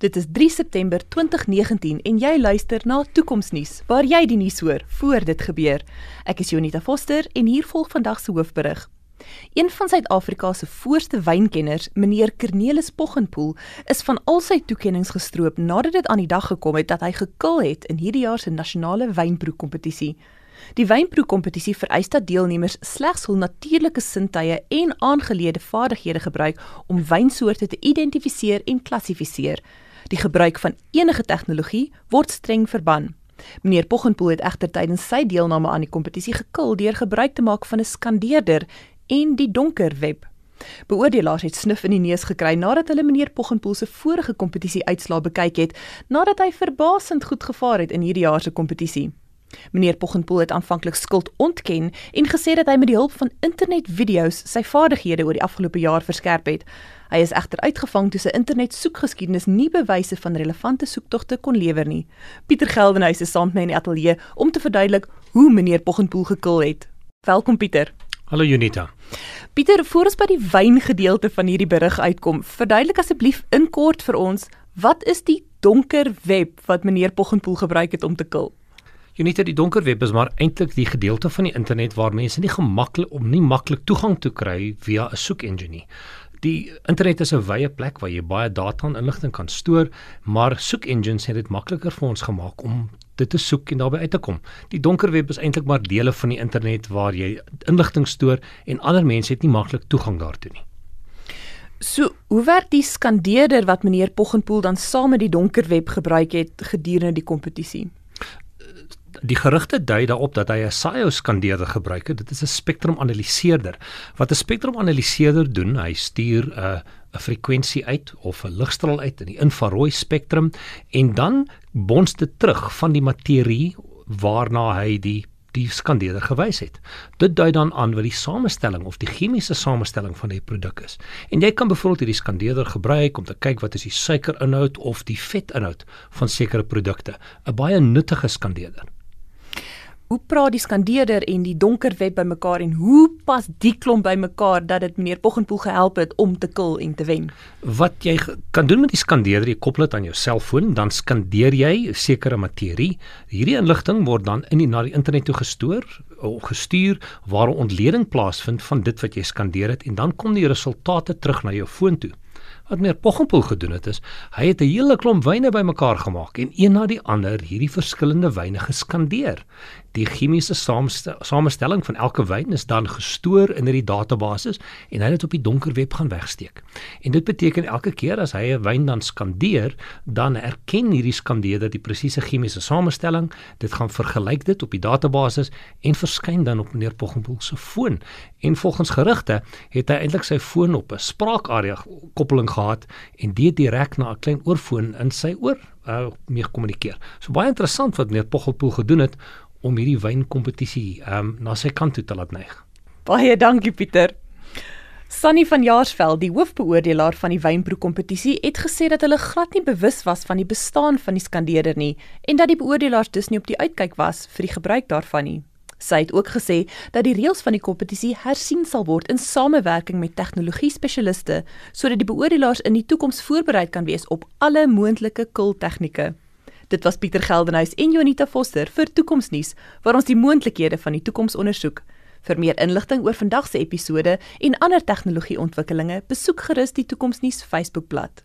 Dit is 3 September 2019 en jy luister na Toekomsnuus waar jy die nuus hoor voor dit gebeur. Ek is Jonita Foster en hier volg vandag se hoofberig. Een van Suid-Afrika se voorste wynkenners, meneer Cornelis Poggenpoel, is van al sy toekenninge gestroop nadat dit aan die dag gekom het dat hy gekil het in hierdie jaar se nasionale wynproe-kompetisie. Die wynproe-kompetisie vereis dat deelnemers slegs hul natuurlike sintuie en aangeleerde vaardighede gebruik om wynsoorte te identifiseer en klassifiseer. Die gebruik van enige tegnologie word streng verban. Meneer Poggenpoel het egter tydens sy deelname aan die kompetisie gekil deur gebruik te maak van 'n skandeerder en die donker web. Beoordelaars het snuf in die neus gekry nadat hulle meneer Poggenpoel se vorige kompetisie uitslae bekyk het, nadat hy verbasend goed gevaar het in hierdie jaar se kompetisie. Meneer Poggenpoel het aanvanklik skuld ontken en gesê dat hy met die hulp van internetvideo's sy vaardighede oor die afgelope jaar verskerp het. Hy is egter uitgevang toe sy internet soekgeskiedenis nie bewyse van relevante soektogte kon lewer nie. Pieter Geldenhuys is saam met my in die ateljee om te verduidelik hoe meneer Poggenpoel gekil het. Welkom Pieter. Hallo Junita. Pieter, voor ons by die wyn gedeelte van hierdie berig uitkom, verduidelik asseblief in kort vir ons, wat is die donker web wat meneer Poggenpoel gebruik het om te kil? Unita die donker web is maar eintlik die gedeelte van die internet waar mense nie gemaklik om nie maklik toegang te kry via 'n soekengine nie. Die internet is 'n wye plek waar jy baie data en inligting kan stoor, maar soekengines het dit makliker vir ons gemaak om dit te soek en daarby uit te kom. Die donker web is eintlik maar dele van die internet waar jy inligting stoor en ander mense het nie maklik toegang daartoe nie. So, hoe werk die skandeerder wat meneer Poggenpoel dan saam met die donker web gebruik het gedurende die kompetisie? Die gerugte dui daarop dat hy 'n SIO skandeerder gebruik het. Dit is 'n spektrumanaliseerder. Wat 'n spektrumanaliseerder doen, hy stuur 'n 'n frekwensie uit of 'n ligstraal uit in die infrarooi spektrum en dan bons dit terug van die materie waarna hy die die skandeerder gewys het. Dit dui dan aan wat die samestelling of die chemiese samestelling van die produk is. En jy kan byvoorbeeld hierdie skandeerder gebruik om te kyk wat is die suikerinhoud of die vetinhoud van sekere produkte. 'n Baie nuttige skandeerder hoe praat die skandeerder en die donker web bymekaar en hoe pas die klomp bymekaar dat dit meneer Poggenpoel gehelp het om te kil en te wen? Wat jy kan doen met die skandeerder, jy koppel dit aan jou selfoon, dan skandeer jy sekere materie. Hierdie inligting word dan in die na die internet toe gestoor of gestuur waar 'n ontleding plaasvind van dit wat jy skandeer het en dan kom die resultate terug na jou foon toe. Wat meer Poggenpoel gedoen het is, hy het 'n hele klomp wyne bymekaar gemaak en een na die ander hierdie verskillende wyne geskandeer. Die chemiese samestelling van elke wyn is dan gestoor in hierdie database en hy het dit op die donker web gaan wegsteek. En dit beteken elke keer as hy 'n wyn dan skandeer, dan erken hierdie skandeerder die presiese chemiese samestelling, dit gaan vergelyk dit op die database en verskyn dan op meneer Poggenpoel se foon. En volgens gerugte het hy eintlik sy foon op 'n spraakarea koppeling gehad en dit direk na 'n klein oorfoon in sy oor uh, mee kommunikeer. So baie interessant wat meneer Poggenpoel gedoen het om hierdie wynkompetisie um, na sy kant toe te laat neig. Baie dankie Pieter. Sunny van Jaarsveld, die hoofbeoordelaar van die wynproekompetisie, het gesê dat hulle glad nie bewus was van die bestaan van die skandeerder nie en dat die beoordelaars dus nie op die uitkyk was vir die gebruik daarvan nie. Sy het ook gesê dat die reëls van die kompetisie hersien sal word in samewerking met tegnologie spesialiste sodat die beoordelaars in die toekoms voorbereid kan wees op alle moontlike kul tegnieke. Dit was Pieter Geldenhuys en Jonita Foster vir Toekomsnuus waar ons die moontlikhede van die toekoms ondersoek. Vir meer inligting oor vandag se episode en ander tegnologieontwikkelinge, besoek gerus die Toekomsnuus Facebookblad.